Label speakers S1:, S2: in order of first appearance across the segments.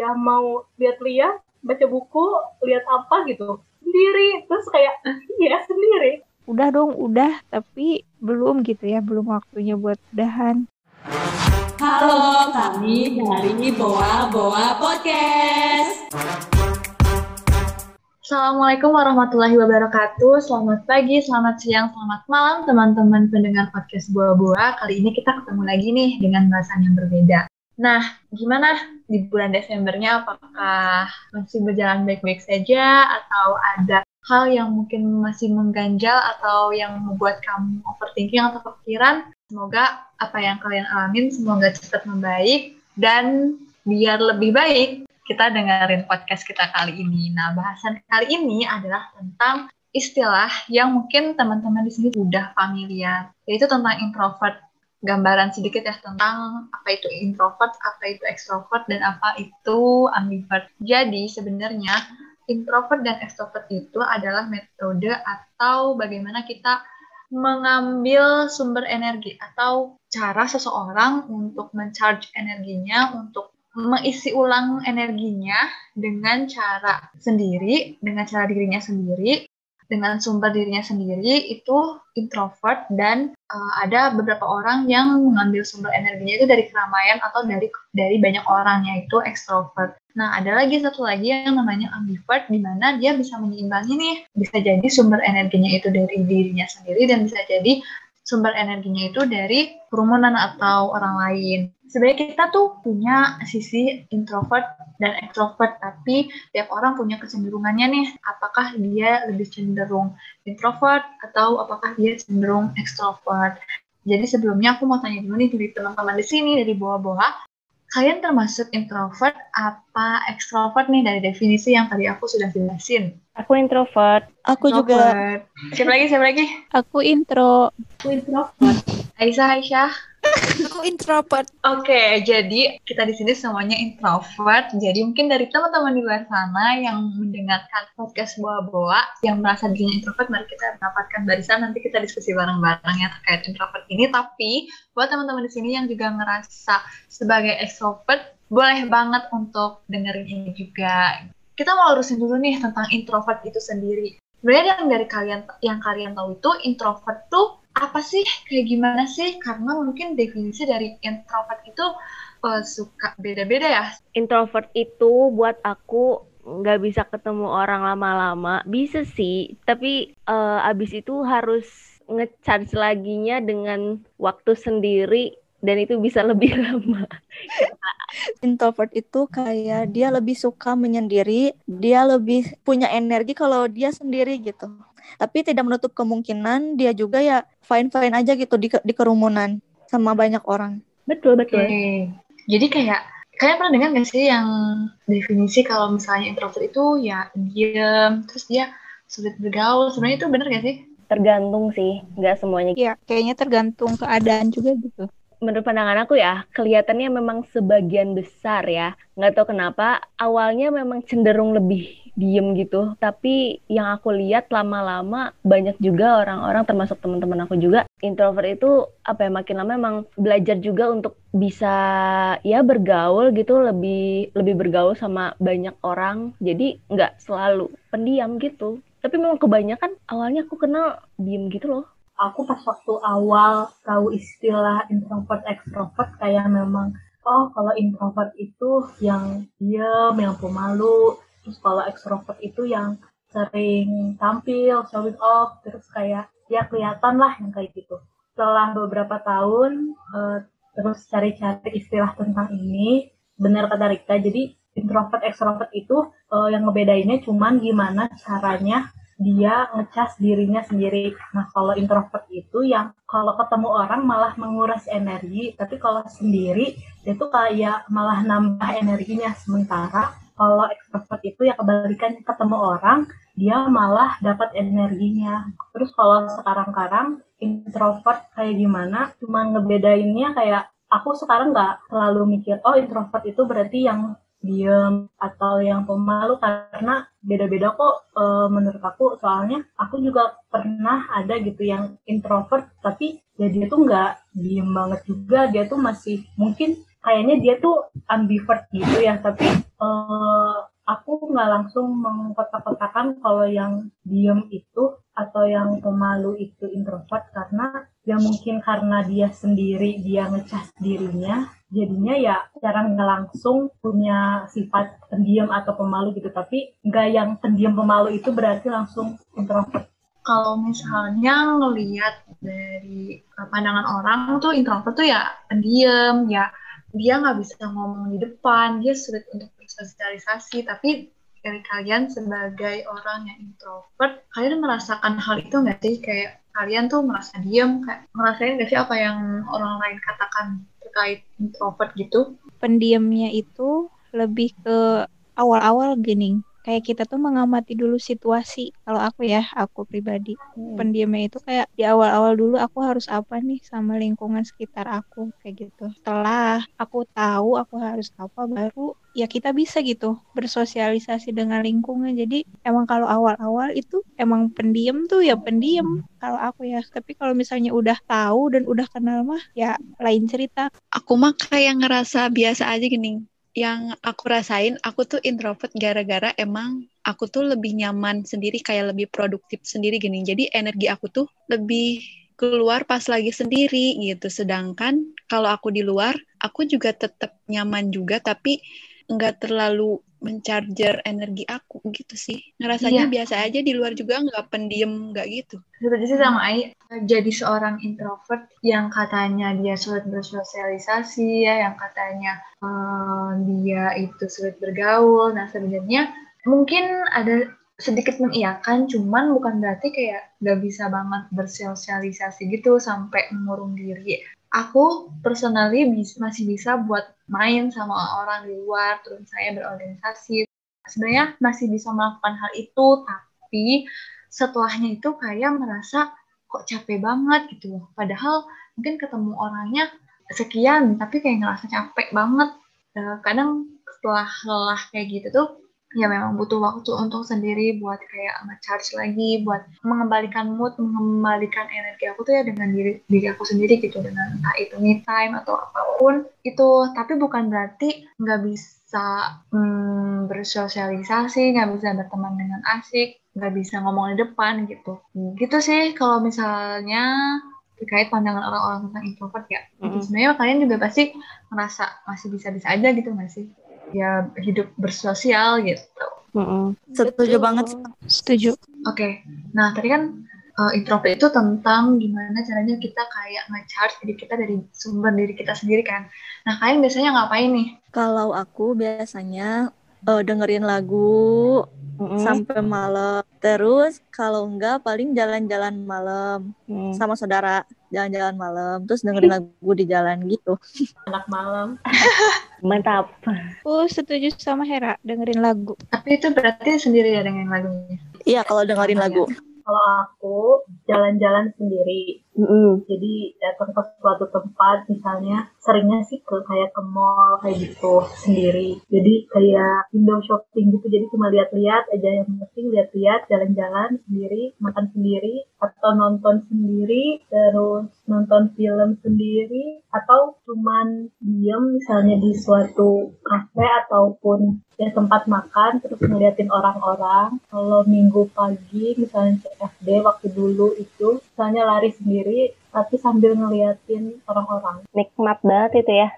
S1: ya mau lihat-lihat baca buku lihat apa gitu sendiri terus kayak iya sendiri
S2: udah dong udah tapi belum gitu ya belum waktunya buat udahan
S3: Halo, kami dari Boa Boa Podcast.
S4: Assalamualaikum warahmatullahi wabarakatuh. Selamat pagi, selamat siang, selamat malam teman-teman pendengar podcast Boa Boa. Kali ini kita ketemu lagi nih dengan bahasan yang berbeda. Nah, gimana di bulan Desembernya? Apakah masih berjalan baik-baik saja atau ada hal yang mungkin masih mengganjal atau yang membuat kamu overthinking atau kepikiran? Semoga apa yang kalian alamin semoga cepat membaik dan biar lebih baik kita dengerin podcast kita kali ini. Nah, bahasan kali ini adalah tentang istilah yang mungkin teman-teman di sini sudah familiar, yaitu tentang introvert gambaran sedikit ya tentang apa itu introvert, apa itu extrovert, dan apa itu ambivert. Jadi sebenarnya introvert dan extrovert itu adalah metode atau bagaimana kita mengambil sumber energi atau cara seseorang untuk mencharge energinya, untuk mengisi ulang energinya dengan cara sendiri, dengan cara dirinya sendiri, dengan sumber dirinya sendiri itu introvert dan uh, ada beberapa orang yang mengambil sumber energinya itu dari keramaian atau dari dari banyak orang yaitu extrovert. Nah, ada lagi satu lagi yang namanya ambivert di mana dia bisa menyeimbangi nih. Bisa jadi sumber energinya itu dari dirinya sendiri dan bisa jadi sumber energinya itu dari kerumunan atau orang lain sebenarnya kita tuh punya sisi introvert dan extrovert, tapi tiap orang punya kecenderungannya nih, apakah dia lebih cenderung introvert atau apakah dia cenderung extrovert. Jadi sebelumnya aku mau tanya dulu nih dari teman-teman di sini dari bawah-bawah, kalian termasuk introvert apa extrovert nih dari definisi yang tadi aku sudah jelasin?
S2: Aku introvert.
S5: Aku
S4: introvert. juga. Siapa lagi? Siapa lagi?
S2: Aku intro.
S1: Aku introvert.
S4: Aisyah, Aisyah.
S5: Aku introvert.
S4: Oke, okay, jadi kita di sini semuanya introvert. Jadi mungkin dari teman-teman di luar sana yang mendengarkan podcast boa-boa yang merasa dirinya introvert, mari kita mendapatkan barisan nanti kita diskusi bareng-bareng ya terkait introvert ini. Tapi buat teman-teman di sini yang juga ngerasa sebagai extrovert, boleh banget untuk dengerin ini juga. Kita mau lurusin dulu nih tentang introvert itu sendiri. Sebenarnya yang dari kalian yang kalian tahu itu introvert tuh apa sih? Kayak gimana sih? Karena mungkin definisi dari introvert itu uh, suka beda-beda ya.
S6: Introvert itu buat aku nggak bisa ketemu orang lama-lama. Bisa sih tapi uh, abis itu harus ngecharge laginya dengan waktu sendiri dan itu bisa lebih lama.
S5: Introvert itu kayak dia lebih suka menyendiri, dia lebih punya energi kalau dia sendiri gitu. Tapi tidak menutup kemungkinan dia juga ya fine fine aja gitu di di kerumunan sama banyak orang.
S6: Betul betul.
S4: Okay. jadi kayak kalian pernah dengar nggak sih yang definisi kalau misalnya introvert itu ya diam terus dia sulit bergaul? Sebenarnya itu benar gak sih?
S6: Tergantung sih nggak semuanya.
S2: Ya kayaknya tergantung keadaan juga gitu
S6: menurut pandangan aku ya kelihatannya memang sebagian besar ya. Nggak tahu kenapa awalnya memang cenderung lebih diem gitu. Tapi yang aku lihat lama-lama banyak juga orang-orang termasuk teman-teman aku juga introvert itu apa ya makin lama memang belajar juga untuk bisa ya bergaul gitu. Lebih lebih bergaul sama banyak orang. Jadi nggak selalu pendiam gitu. Tapi memang kebanyakan awalnya aku kenal diem gitu loh
S1: aku pas waktu awal tahu istilah introvert extrovert kayak memang oh kalau introvert itu yang diam yang pemalu terus kalau extrovert itu yang sering tampil showing off terus kayak ya kelihatan lah yang kayak gitu. Setelah beberapa tahun uh, terus cari-cari istilah tentang ini benar kata Rika jadi introvert extrovert itu uh, yang ngebedainnya cuman gimana caranya dia ngecas dirinya sendiri. Nah, kalau introvert itu yang kalau ketemu orang malah menguras energi, tapi kalau sendiri itu kayak malah nambah energinya. Sementara kalau ekstrovert itu ya kebalikan ketemu orang, dia malah dapat energinya. Terus kalau sekarang-karang introvert kayak gimana, cuma ngebedainnya kayak aku sekarang nggak selalu mikir, oh introvert itu berarti yang diem atau yang pemalu karena beda-beda kok e, menurut aku. Soalnya aku juga pernah ada gitu yang introvert tapi ya dia tuh nggak diem banget juga. Dia tuh masih mungkin kayaknya dia tuh ambivert gitu ya tapi uh, aku nggak langsung mengkotak-kotakan kalau yang diem itu atau yang pemalu itu introvert karena ya mungkin karena dia sendiri dia ngecas dirinya jadinya ya secara nggak langsung punya sifat pendiam atau pemalu gitu. Tapi nggak yang pendiam pemalu itu berarti langsung introvert.
S4: Kalau misalnya ngelihat dari pandangan orang tuh introvert tuh ya pendiam ya dia nggak bisa ngomong di depan dia sulit untuk bersosialisasi. Tapi dari kalian sebagai orang yang introvert kalian merasakan hal itu nggak sih? Kayak kalian tuh merasa diem kayak ngerasain nggak sih apa yang orang lain katakan terkait introvert gitu?
S2: Pendiamnya itu lebih ke awal-awal gini kayak kita tuh mengamati dulu situasi. Kalau aku ya aku pribadi hmm. pendiamnya itu kayak di awal-awal dulu aku harus apa nih sama lingkungan sekitar aku kayak gitu. Setelah aku tahu aku harus apa baru ya kita bisa gitu bersosialisasi dengan lingkungan. Jadi emang kalau awal-awal itu emang pendiam tuh ya pendiam kalau aku ya. Tapi kalau misalnya udah tahu dan udah kenal mah ya lain cerita.
S7: Aku mah kayak ngerasa biasa aja gini yang aku rasain aku tuh introvert gara-gara emang aku tuh lebih nyaman sendiri kayak lebih produktif sendiri gini. Jadi energi aku tuh lebih keluar pas lagi sendiri gitu. Sedangkan kalau aku di luar aku juga tetap nyaman juga tapi nggak terlalu mencharger energi aku gitu sih. Ngerasanya iya. biasa aja di luar juga nggak pendiam nggak gitu.
S4: Seperti sih sama Ai. Jadi seorang introvert yang katanya dia sulit bersosialisasi ya yang katanya uh, dia itu sulit bergaul. Nah sebenarnya mungkin ada sedikit mengiyakan cuman bukan berarti kayak nggak bisa banget bersosialisasi gitu sampai mengurung diri aku personally bis, masih bisa buat main sama orang di luar, terus saya berorganisasi. Sebenarnya masih bisa melakukan hal itu, tapi setelahnya itu kayak merasa kok capek banget gitu. Padahal mungkin ketemu orangnya sekian, tapi kayak ngerasa capek banget. Kadang setelah lelah kayak gitu tuh, ya memang butuh waktu untuk sendiri buat kayak nge-charge lagi, buat mengembalikan mood, mengembalikan energi aku tuh ya dengan diri diri aku sendiri gitu dengan entah itu me time atau apa pun itu. Tapi bukan berarti nggak bisa hmm, bersosialisasi, nggak bisa berteman dengan asik, nggak bisa ngomong di depan gitu. Gitu sih kalau misalnya terkait pandangan orang-orang tentang introvert ya. Mm -hmm. Sebenarnya kalian juga pasti merasa masih bisa-bisa aja gitu nggak sih? Ya hidup bersosial gitu.
S5: Mm-hmm. Setuju Betul. banget.
S2: Setuju.
S4: Oke. Okay. Nah tadi kan uh, introvert itu tentang gimana caranya kita kayak nge-charge diri kita dari sumber diri kita sendiri kan. Nah kalian biasanya ngapain nih?
S5: Kalau aku biasanya uh, dengerin lagu mm-hmm. sampai malam. Terus kalau enggak paling jalan-jalan malam mm. sama saudara jalan-jalan malam terus dengerin lagu di jalan gitu.
S1: Anak malam.
S6: Mantap.
S2: Aku setuju sama Hera dengerin lagu.
S4: Tapi itu berarti sendiri ya dengan lagunya?
S5: Iya kalau dengerin lagu.
S1: Kalau aku jalan-jalan sendiri.
S6: Mm -hmm.
S1: Jadi datang ke suatu tempat misalnya seringnya sih ke kayak ke mall kayak gitu sendiri. Jadi kayak window shopping gitu. Jadi cuma lihat-lihat aja yang penting lihat-lihat jalan-jalan sendiri, makan sendiri atau nonton sendiri, terus nonton film sendiri atau cuman diem misalnya di suatu kafe ataupun ya tempat makan terus ngeliatin orang-orang. Kalau minggu pagi misalnya CFD waktu dulu itu misalnya lari sendiri sendiri tapi sambil ngeliatin orang-orang.
S6: Nikmat banget itu ya.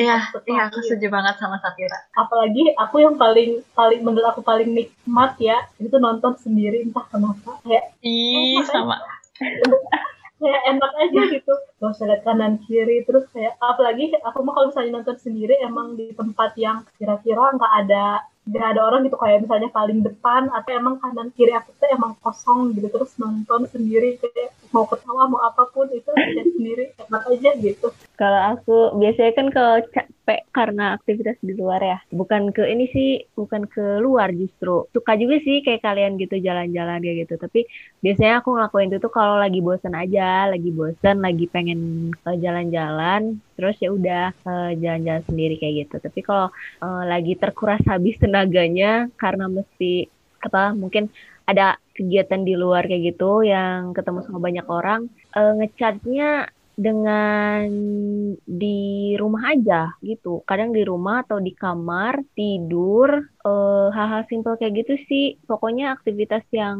S4: Iya, iya aku setuju banget sama Safira.
S1: Apalagi aku yang paling paling menurut aku paling nikmat ya itu nonton sendiri entah kenapa kayak
S4: Ih, sama.
S1: kayak enak aja gitu gak usah lihat kanan kiri terus kayak apalagi aku mau kalau misalnya nonton sendiri emang di tempat yang kira-kira nggak ada nggak ada orang gitu kayak misalnya paling depan atau emang kanan kiri aku tuh emang kosong gitu terus nonton sendiri kayak mau ketawa mau apa pun itu aja sendiri enak aja gitu.
S6: Kalau aku biasanya kan kalau capek karena aktivitas di luar ya. Bukan ke ini sih bukan ke luar justru. Suka juga sih kayak kalian gitu jalan-jalan kayak gitu. Tapi biasanya aku ngelakuin itu tuh kalau lagi bosan aja lagi bosan lagi pengen ke jalan-jalan terus ya udah uh, jalan-jalan sendiri kayak gitu. Tapi kalau uh, lagi terkuras habis tenaganya karena mesti apa mungkin ada kegiatan di luar kayak gitu yang ketemu sama banyak orang uh, ngechatnya dengan di rumah aja gitu. Kadang di rumah atau di kamar tidur eh, hal-hal simpel kayak gitu sih. Pokoknya aktivitas yang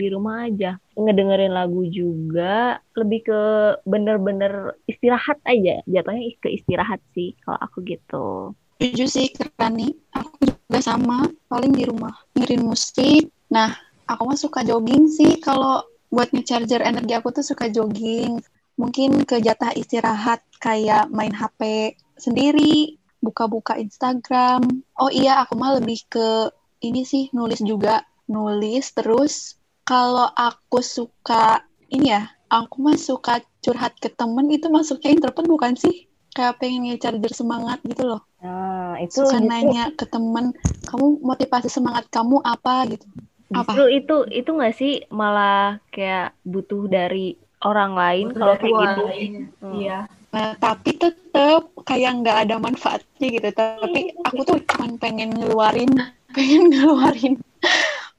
S6: di rumah aja. Ngedengerin lagu juga lebih ke bener-bener istirahat aja. Jatuhnya ke istirahat sih kalau aku gitu.
S7: Jujur sih keren nih. Aku juga sama, paling di rumah ngirin musik. Nah, aku mah suka jogging sih kalau buat ngecharger energi aku tuh suka jogging mungkin ke jatah istirahat kayak main HP sendiri, buka-buka Instagram. Oh iya, aku mah lebih ke ini sih nulis juga, nulis terus kalau aku suka ini ya, aku mah suka curhat ke temen itu masuknya introvert bukan sih? Kayak pengen nge-charger semangat gitu loh.
S6: Nah, itu
S7: Suka
S6: justru-
S7: nanya ke temen, kamu motivasi semangat kamu apa gitu. Apa?
S6: Justru itu itu nggak sih malah kayak butuh dari orang lain kalau kayak gitu.
S1: iya.
S6: Hmm.
S1: Iya.
S7: Nah, tapi tetap kayak nggak ada manfaatnya gitu. Tapi aku tuh cuma pengen ngeluarin, pengen ngeluarin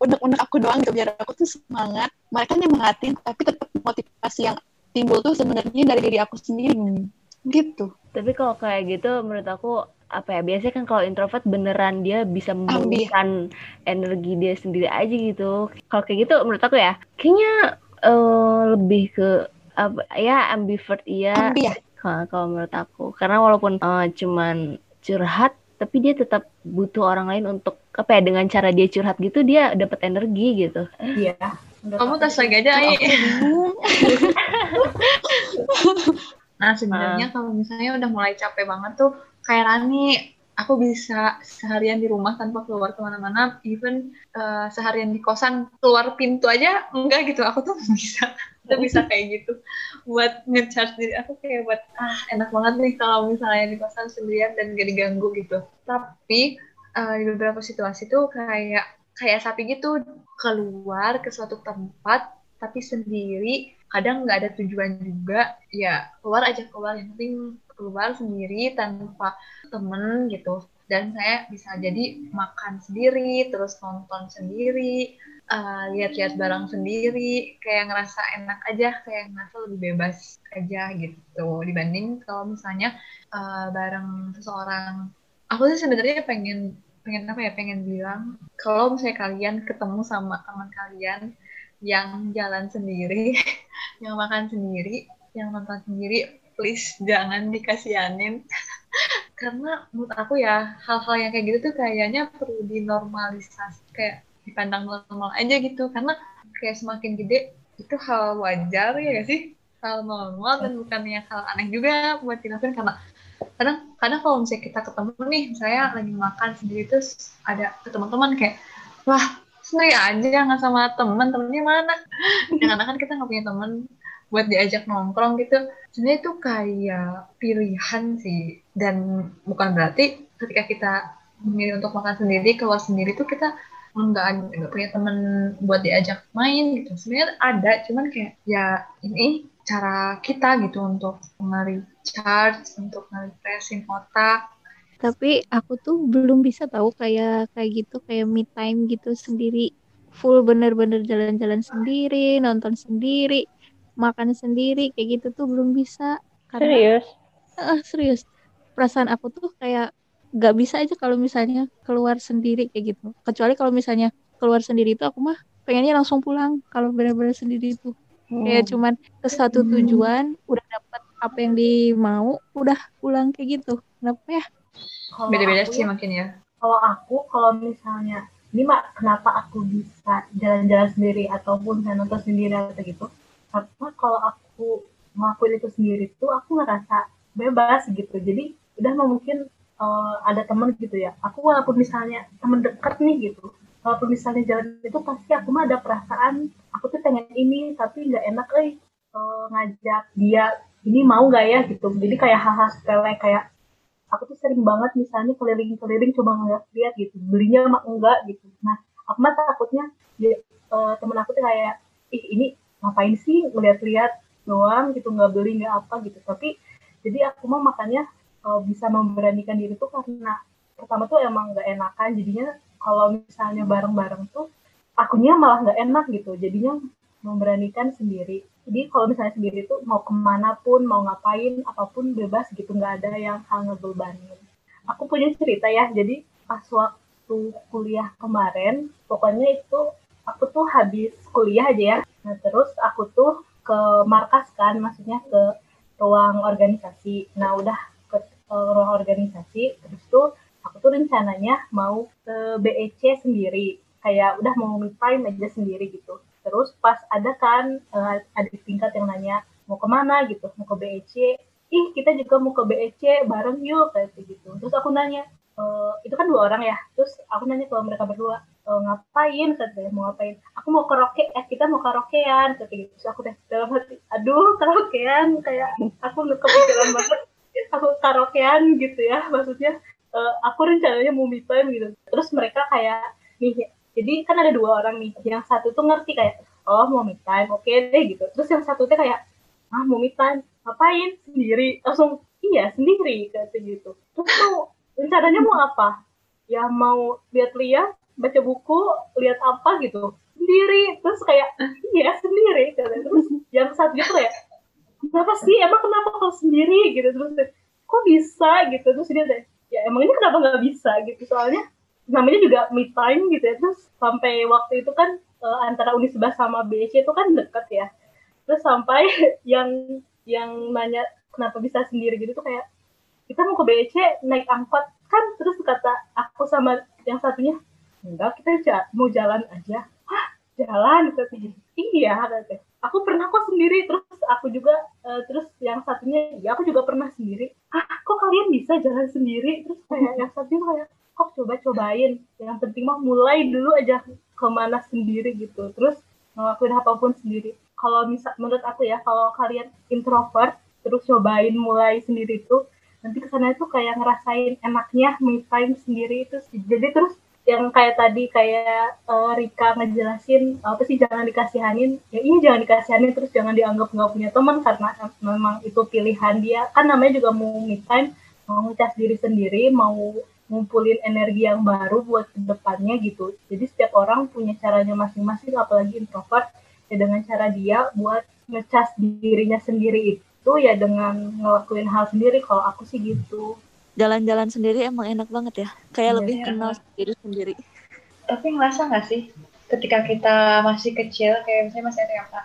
S7: unek-unek aku doang gitu biar aku tuh semangat. Mereka nyemangatin, tapi tetap motivasi yang timbul tuh sebenarnya dari diri aku sendiri. Gitu.
S6: Tapi kalau kayak gitu menurut aku apa ya biasanya kan kalau introvert beneran dia bisa memulihkan energi dia sendiri aja gitu. Kalau kayak gitu menurut aku ya kayaknya eh, lebih ke apa ya ambivert iya
S7: Ambi ya.
S6: kalau kalau menurut aku karena walaupun eh, cuman curhat tapi dia tetap butuh orang lain untuk apa ya dengan cara dia curhat gitu dia dapat energi gitu.
S1: Iya.
S4: Kamu lagi aja.
S7: Bingung.
S4: Nah, sebenarnya kalau misalnya udah mulai capek banget tuh, kayak Rani, aku bisa seharian di rumah tanpa keluar ke mana-mana, even eh, seharian di kosan, keluar pintu aja, enggak gitu, aku tuh bisa. Tuh bisa kayak gitu. Buat ngecharge diri aku kayak buat, ah enak banget nih kalau misalnya di kosan sendirian dan gak diganggu gitu. Tapi, eh, di beberapa situasi tuh kayak, kayak sapi gitu, keluar ke suatu tempat, tapi sendiri, kadang nggak ada tujuan juga ya keluar aja keluar yang penting keluar sendiri tanpa temen gitu. Dan saya bisa jadi makan sendiri terus nonton sendiri eh, lihat-lihat barang sendiri. Kayak ngerasa enak aja kayak ngerasa lebih bebas aja gitu. Dibanding kalau misalnya eh, bareng seseorang. Aku sih sebenarnya pengen pengen apa ya pengen bilang kalau misalnya kalian ketemu sama teman kalian yang jalan sendiri yang makan sendiri, yang nonton sendiri, please jangan dikasihanin. Karena menurut aku ya, hal-hal yang kayak gitu tuh kayaknya perlu dinormalisasi, kayak dipandang normal aja gitu. Karena kayak semakin gede, itu hal wajar ya gak sih? Hal normal dan bukannya hal aneh juga buat dilakukan karena kadang kadang kalau misalnya kita ketemu nih, saya lagi makan sendiri terus ada ke teman-teman kayak, wah sendiri aja nggak sama temen temennya mana jangan kan kita nggak punya temen buat diajak nongkrong gitu. Sebenarnya itu kayak pilihan sih. Dan bukan berarti ketika kita memilih untuk makan sendiri keluar sendiri tuh kita nggak nggak punya temen buat diajak main gitu. Sebenarnya ada cuman kayak ya ini cara kita gitu untuk nge-recharge untuk nge-refreshing otak.
S2: Tapi aku tuh belum bisa tahu kayak kayak gitu kayak me time gitu sendiri. Full bener-bener jalan-jalan sendiri, nonton sendiri, makan sendiri kayak gitu tuh belum bisa. Karena
S6: Serius?
S2: Eh, serius. Perasaan aku tuh kayak gak bisa aja kalau misalnya keluar sendiri kayak gitu. Kecuali kalau misalnya keluar sendiri itu aku mah pengennya langsung pulang kalau benar-benar sendiri itu. Kayak cuman ke satu tujuan, udah dapet apa yang dimau, udah pulang kayak gitu. Kenapa ya?
S1: Kalau
S4: beda-beda
S1: aku
S4: sih
S1: ya,
S4: makin ya
S1: kalau aku kalau misalnya ini mak kenapa aku bisa jalan-jalan sendiri ataupun saya nonton sendiri atau gitu karena kalau aku ngelakuin itu sendiri tuh aku ngerasa bebas gitu. Jadi udah mungkin eh, ada temen gitu ya. Aku walaupun misalnya temen deket nih gitu walaupun misalnya jalan itu pasti aku mah ada perasaan aku tuh pengen ini tapi nggak enak eh eh, ngajak dia ini mau nggak ya gitu. Jadi kayak hal-hal sepele kayak aku tuh sering banget misalnya keliling-keliling coba ngeliat gitu belinya mah enggak gitu. Nah aku mah takutnya ya, eh, temen aku tuh kayak ih ini ngapain sih ngeliat-liat doang gitu nggak beli nggak apa gitu. Tapi jadi aku mah makanya eh, bisa memberanikan diri tuh karena pertama tuh emang nggak enakan. Jadinya kalau misalnya bareng-bareng tuh akunya malah nggak enak gitu. Jadinya memberanikan sendiri. Jadi kalau misalnya sendiri tuh mau ke mana pun mau ngapain apa pun bebas gitu. Nggak ada yang hal ngebebanin. Aku punya cerita ya. Jadi pas waktu kuliah kemarin pokoknya itu aku tuh habis kuliah aja ya. Nah terus aku tuh ke markas kan maksudnya ke ruang organisasi. Nah udah ke, ke ruang organisasi terus tuh aku tuh rencananya mau ke BEC sendiri. Kayak udah mau me time aja sendiri gitu. Terus pas ada kan uh, adik tingkat yang nanya mau ke mana gitu. Mau ke BEC ih kita juga mau ke BEC bareng yuk kayak gitu. Terus aku nanya e, itu kan dua orang ya. Terus aku nanya ke mereka berdua e, ngapain? Katanya mau ngapain? Aku mau karaoke eh kita mau karaokean kata gitu terus aku deh dalam hati aduh karaokean kayak aku nggak kepikiran banget. Aku karaokean gitu ya maksudnya uh, aku rencananya mau me time gitu. Terus mereka kayak nih jadi kan ada dua orang nih yang satu tuh ngerti kayak oh mau me time oke okay deh gitu. Terus yang satu tuh kayak ah mau me time ngapain? Sendiri. Langsung iya sendiri kayak gitu terus tuh rencananya mau apa? Ya mau lihat-lihat baca buku lihat apa gitu. Sendiri. Terus kayak iya sendiri terus yang satu tuh kayak kenapa sih? Emang kenapa kalau sendiri? Gitu. Terus kok bisa? Gitu. Terus dia deh ya emang ini kenapa nggak bisa? Gitu. Soalnya namanya juga mid time gitu ya. Terus sampai waktu itu kan uh, antara Unisba sama BC itu kan deket ya. Terus sampai yang yang nanya kenapa bisa sendiri? Gitu tuh kayak kita mau ke BC naik angkot. Kan terus kata aku sama yang satunya enggak kita mau jalan aja. Hah? Jalan? Katanya iya katanya aku pernah kok sendiri. Terus aku juga uh, terus yang satunya ya aku juga pernah sendiri. Ah kok kalian bisa jalan sendiri? Terus kayak yang satunya kayak kok coba cobain? Yang penting mah mulai dulu aja ke mana sendiri gitu. Terus ngelakuin apa pun sendiri. Kalau misal menurut aku ya kalau kalian introvert terus cobain mulai sendiri tuh nanti ke sana itu kayak ngerasain enaknya me time sendiri itu jadi terus yang kayak tadi kayak uh, Rika ngejelasin apa sih jangan dikasihanin ya iya jangan dikasihanin terus jangan dianggap nggak punya teman karena memang itu pilihan dia kan namanya juga mau me time mau ngecas diri sendiri mau ngumpulin energi yang baru buat ke depannya gitu. Jadi setiap orang punya caranya masing-masing, apalagi introvert ya dengan cara dia buat ngecas dirinya sendiri itu ya dengan ngelakuin hal sendiri. Kalau aku sih gitu.
S5: Jalan-jalan sendiri emang enak banget ya, kayak
S4: Iya,
S5: lebih
S4: iya.
S5: kenal diri sendiri.
S4: Tapi ngerasa nggak sih ketika kita masih kecil kayak misalnya masih ada apa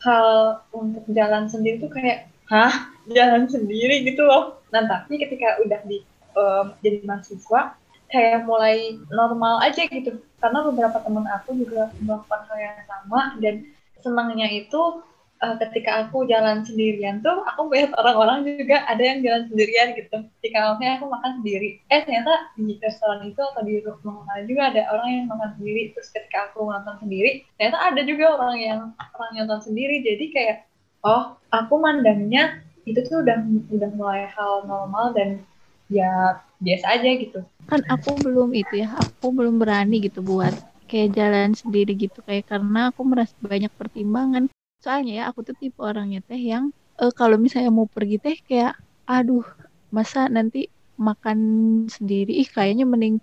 S4: hal untuk jalan sendiri tuh kayak hah jalan sendiri gitu loh. Nah tapi ketika udah di em, jadi mahasiswa kayak mulai normal aja gitu karena beberapa temen aku juga melakukan hal yang sama dan senangnya itu eh, ketika aku jalan sendirian tuh aku melihat orang-orang juga ada yang jalan sendirian gitu. Ketika misalnya aku makan sendiri. Eh ternyata di restoran itu atau di rumah makan juga ada orang yang makan sendiri. Terus ketika aku nonton sendiri ternyata ada juga orang yang orang yang nonton sendiri. Jadi kayak oh aku mandangnya itu tuh udah udah mulai hal normal dan ya biasa aja gitu.
S2: Kan aku belum itu ya aku belum berani gitu buat kayak jalan sendiri gitu. Kayak karena aku merasa banyak pertimbangan soalnya ya aku tuh tipe orangnya teh yang eh, kalau misalnya mau pergi teh kayak aduh masa nanti makan sendiri? Ih kayaknya mending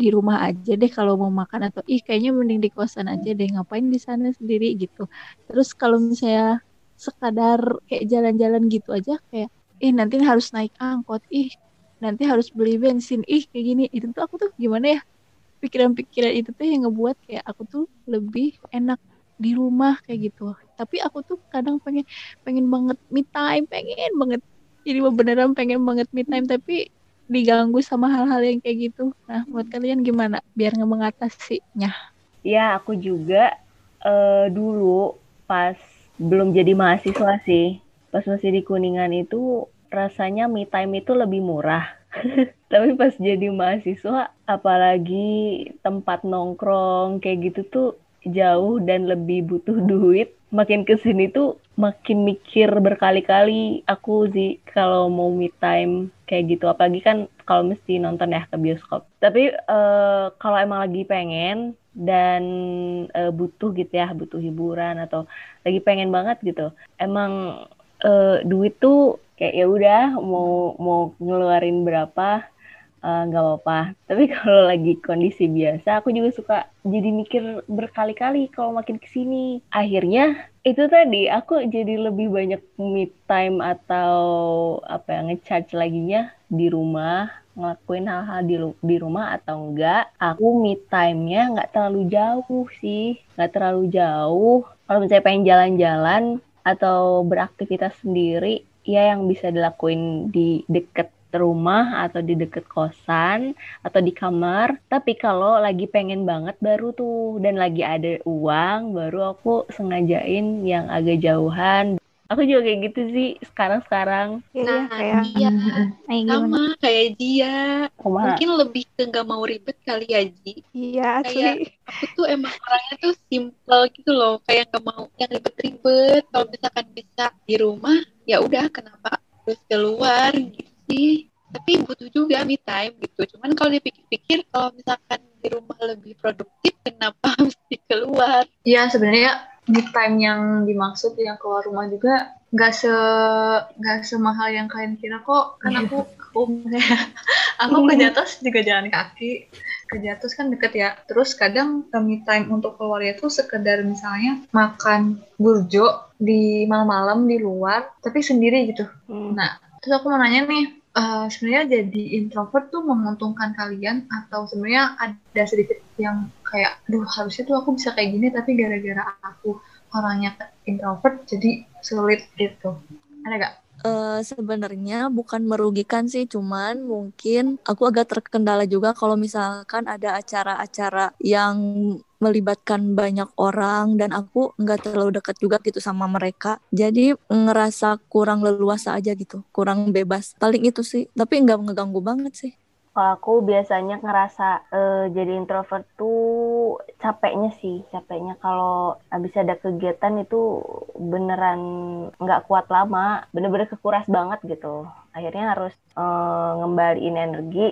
S2: di rumah aja deh kalau mau makan atau ih kayaknya mending di kosan aja deh ngapain di sana sendiri? Gitu. Terus kalau misalnya sekadar kayak jalan-jalan gitu aja kayak ih nanti harus naik angkot ih nanti harus beli bensin ih kayak gini. Itu tuh aku tuh gimana ya pikiran-pikiran itu tuh yang ngebuat kayak aku tuh lebih enak di rumah kayak gitu tapi aku tuh kadang pengen pengen banget me time pengen banget. Jadi beneran pengen banget me time tapi diganggu sama hal-hal yang kayak gitu. Nah buat kalian gimana? Biar nggak mengatasinya.
S6: Ya, aku juga eh, dulu pas belum jadi mahasiswa sih, pas masih di Kuningan itu rasanya me time itu lebih murah. Tapi pas jadi mahasiswa, apalagi tempat nongkrong kayak gitu tuh jauh dan lebih butuh duit. Makin ke sini tuh makin mikir berkali-kali aku sih kalau mau me time kayak gitu. Apalagi kan kalau mesti nonton ya ke bioskop. Tapi eh, kalau emang lagi pengen dan eh, butuh gitu ya, butuh hiburan atau lagi pengen banget gitu. Emang eh, duit tuh kayak ya udah mau mau ngeluarin berapa eh, nggak apa-apa. Tapi kalau lagi kondisi biasa, aku juga suka jadi mikir berkali-kali kalau makin ke sini. Akhirnya itu tadi aku jadi lebih banyak me time atau apa ya ngecharge laginya di rumah ngelakuin hal-hal di, di rumah atau enggak aku me time-nya nggak terlalu jauh sih nggak terlalu jauh kalau misalnya pengen jalan-jalan atau beraktivitas sendiri ya yang bisa dilakuin di deket rumah atau di deket kosan atau di kamar. Tapi kalau lagi pengen banget baru tuh dan lagi ada uang baru aku sengajain yang agak jauhan Aku juga kayak gitu sih sekarang-sekarang.
S2: Iya,
S7: Nah,
S2: kayak
S7: iya.
S2: kayak gimana?
S7: Sama kayak dia.
S6: Kumaha?
S7: Mungkin lebih ke nggak mau ribet kali ya, Ji.
S2: Iya, asli.
S7: Kayak aku tuh emang orangnya tuh simple gitu loh. Kayak nggak mau yang ribet-ribet. Kalau misalkan bisa di rumah, ya udah kenapa harus keluar gitu sih. Tapi butuh juga me time gitu. Cuman kalau dipikir-pikir, kalau misalkan di rumah lebih produktif, kenapa mesti keluar?
S4: Iya sebenarnya me time yang dimaksud yang keluar rumah juga nggak se nggak semahal yang kalian kira kok kan aku aku aku ke Jatos juga jalan kaki ke Jatos kan deket ya terus kadang eh, me time untuk keluar itu sekedar misalnya makan burjo di malam-malam di luar tapi sendiri gitu
S6: Hmm.
S4: Nah, terus aku mau nanya nih, eh, sebenarnya jadi introvert tuh menguntungkan kalian atau sebenarnya ada sedikit yang kayak, duh harusnya tuh aku bisa kayak gini tapi gara-gara aku orangnya introvert jadi sulit gitu. Ada gak?
S5: Eh, sebenarnya bukan merugikan sih, cuman mungkin aku agak terkendala juga kalau misalkan ada acara-acara yang melibatkan banyak orang dan aku nggak terlalu dekat juga gitu sama mereka. Jadi ngerasa kurang leluasa aja gitu, kurang bebas. Paling itu sih, tapi nggak ngeganggu banget sih.
S6: Kalau aku biasanya ngerasa eh, jadi introvert tuh capeknya sih, capeknya kalau habis ada kegiatan itu beneran nggak kuat lama, bener-bener kekuras banget gitu. Akhirnya harus eh, ngembaliin energi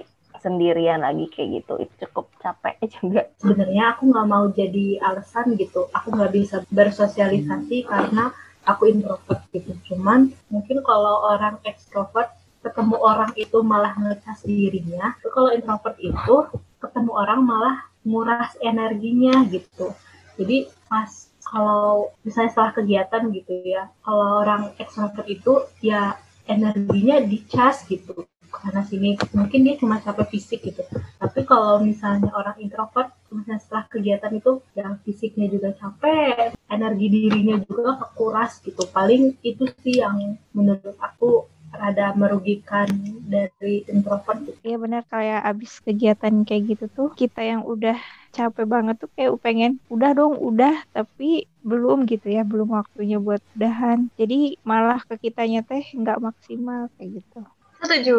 S6: sendirian lagi kayak gitu. Itu cukup capek juga.
S1: sebenarnya aku nggak mau jadi alasan gitu aku nggak bisa bersosialisasi karena aku introvert gitu cuman mungkin kalau orang ekstrovert ketemu orang itu malah ngecas dirinya. Kalau introvert itu ketemu orang malah nguras energinya gitu. Jadi pas kalau misalnya setelah kegiatan gitu ya kalau orang ekstrovert itu ya energinya dicas gitu. Karena sini mungkin dia cuma capek fisik gitu. Tapi kalau misalnya orang introvert misalnya setelah kegiatan itu yang fisiknya juga capek energi dirinya juga kekuras gitu. Paling itu sih yang menurut aku rada merugikan dari introvert.
S2: Iya benar kayak abis kegiatan kayak gitu tuh kita yang udah capek banget tuh kayak pengen udah dong udah tapi belum gitu ya belum waktunya buat udahan jadi malah ke kitanya teh nggak maksimal kayak gitu
S4: Setuju.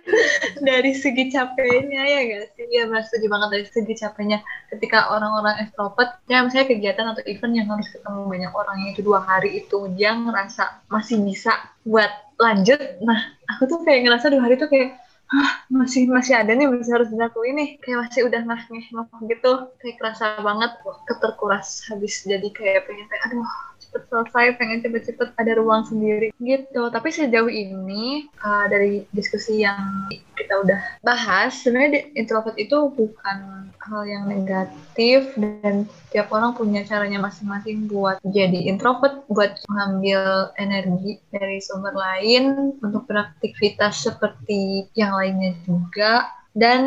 S4: dari segi capeknya ya gak sih? Iya, Mas, setuju banget dari segi capeknya. Ketika orang-orang extrovert, ya misalnya kegiatan atau event yang harus ketemu banyak orang yang itu dua hari itu, dia ngerasa masih bisa buat lanjut. Nah, aku tuh kayak ngerasa dua hari tuh kayak, Hah, masih masih ada nih masih harus dilakuin nih kayak masih udah ngeh ngeh gitu kayak kerasa banget keterkuras habis jadi kayak pengen kayak aduh cepet selesai pengen cepet-cepet ada ruang sendiri. Gitu. Tapi sejauh ini uh, dari diskusi yang kita udah bahas sebenarnya introvert itu bukan hal yang negatif dan tiap orang punya caranya masing-masing buat jadi introvert buat mengambil energi dari sumber lain untuk beraktivitas seperti yang lainnya juga. Dan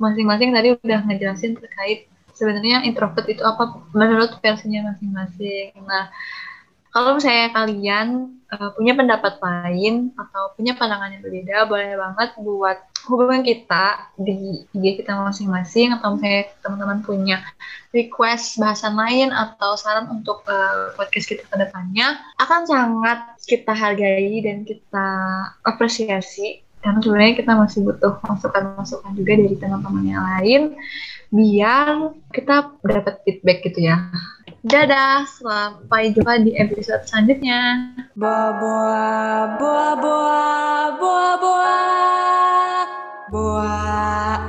S4: masing-masing tadi udah ngejelasin terkait sebenarnya introvert itu apa menurut versinya masing-masing. Nah, kalau misalnya kalian uh, punya pendapat lain atau punya pandangan yang berbeda, boleh banget buat hubungan kita di IG kita masing-masing atau misalnya teman-teman punya request bahasan lain atau saran untuk uh, podcast kita ke depannya akan sangat kita hargai dan kita apresiasi karena sebenarnya kita masih butuh masukan-masukan juga dari teman-teman yang lain biar kita dapat feedback gitu ya. Dadah, sampai jumpa di episode selanjutnya.
S3: Boa boa boa boa boa boa boa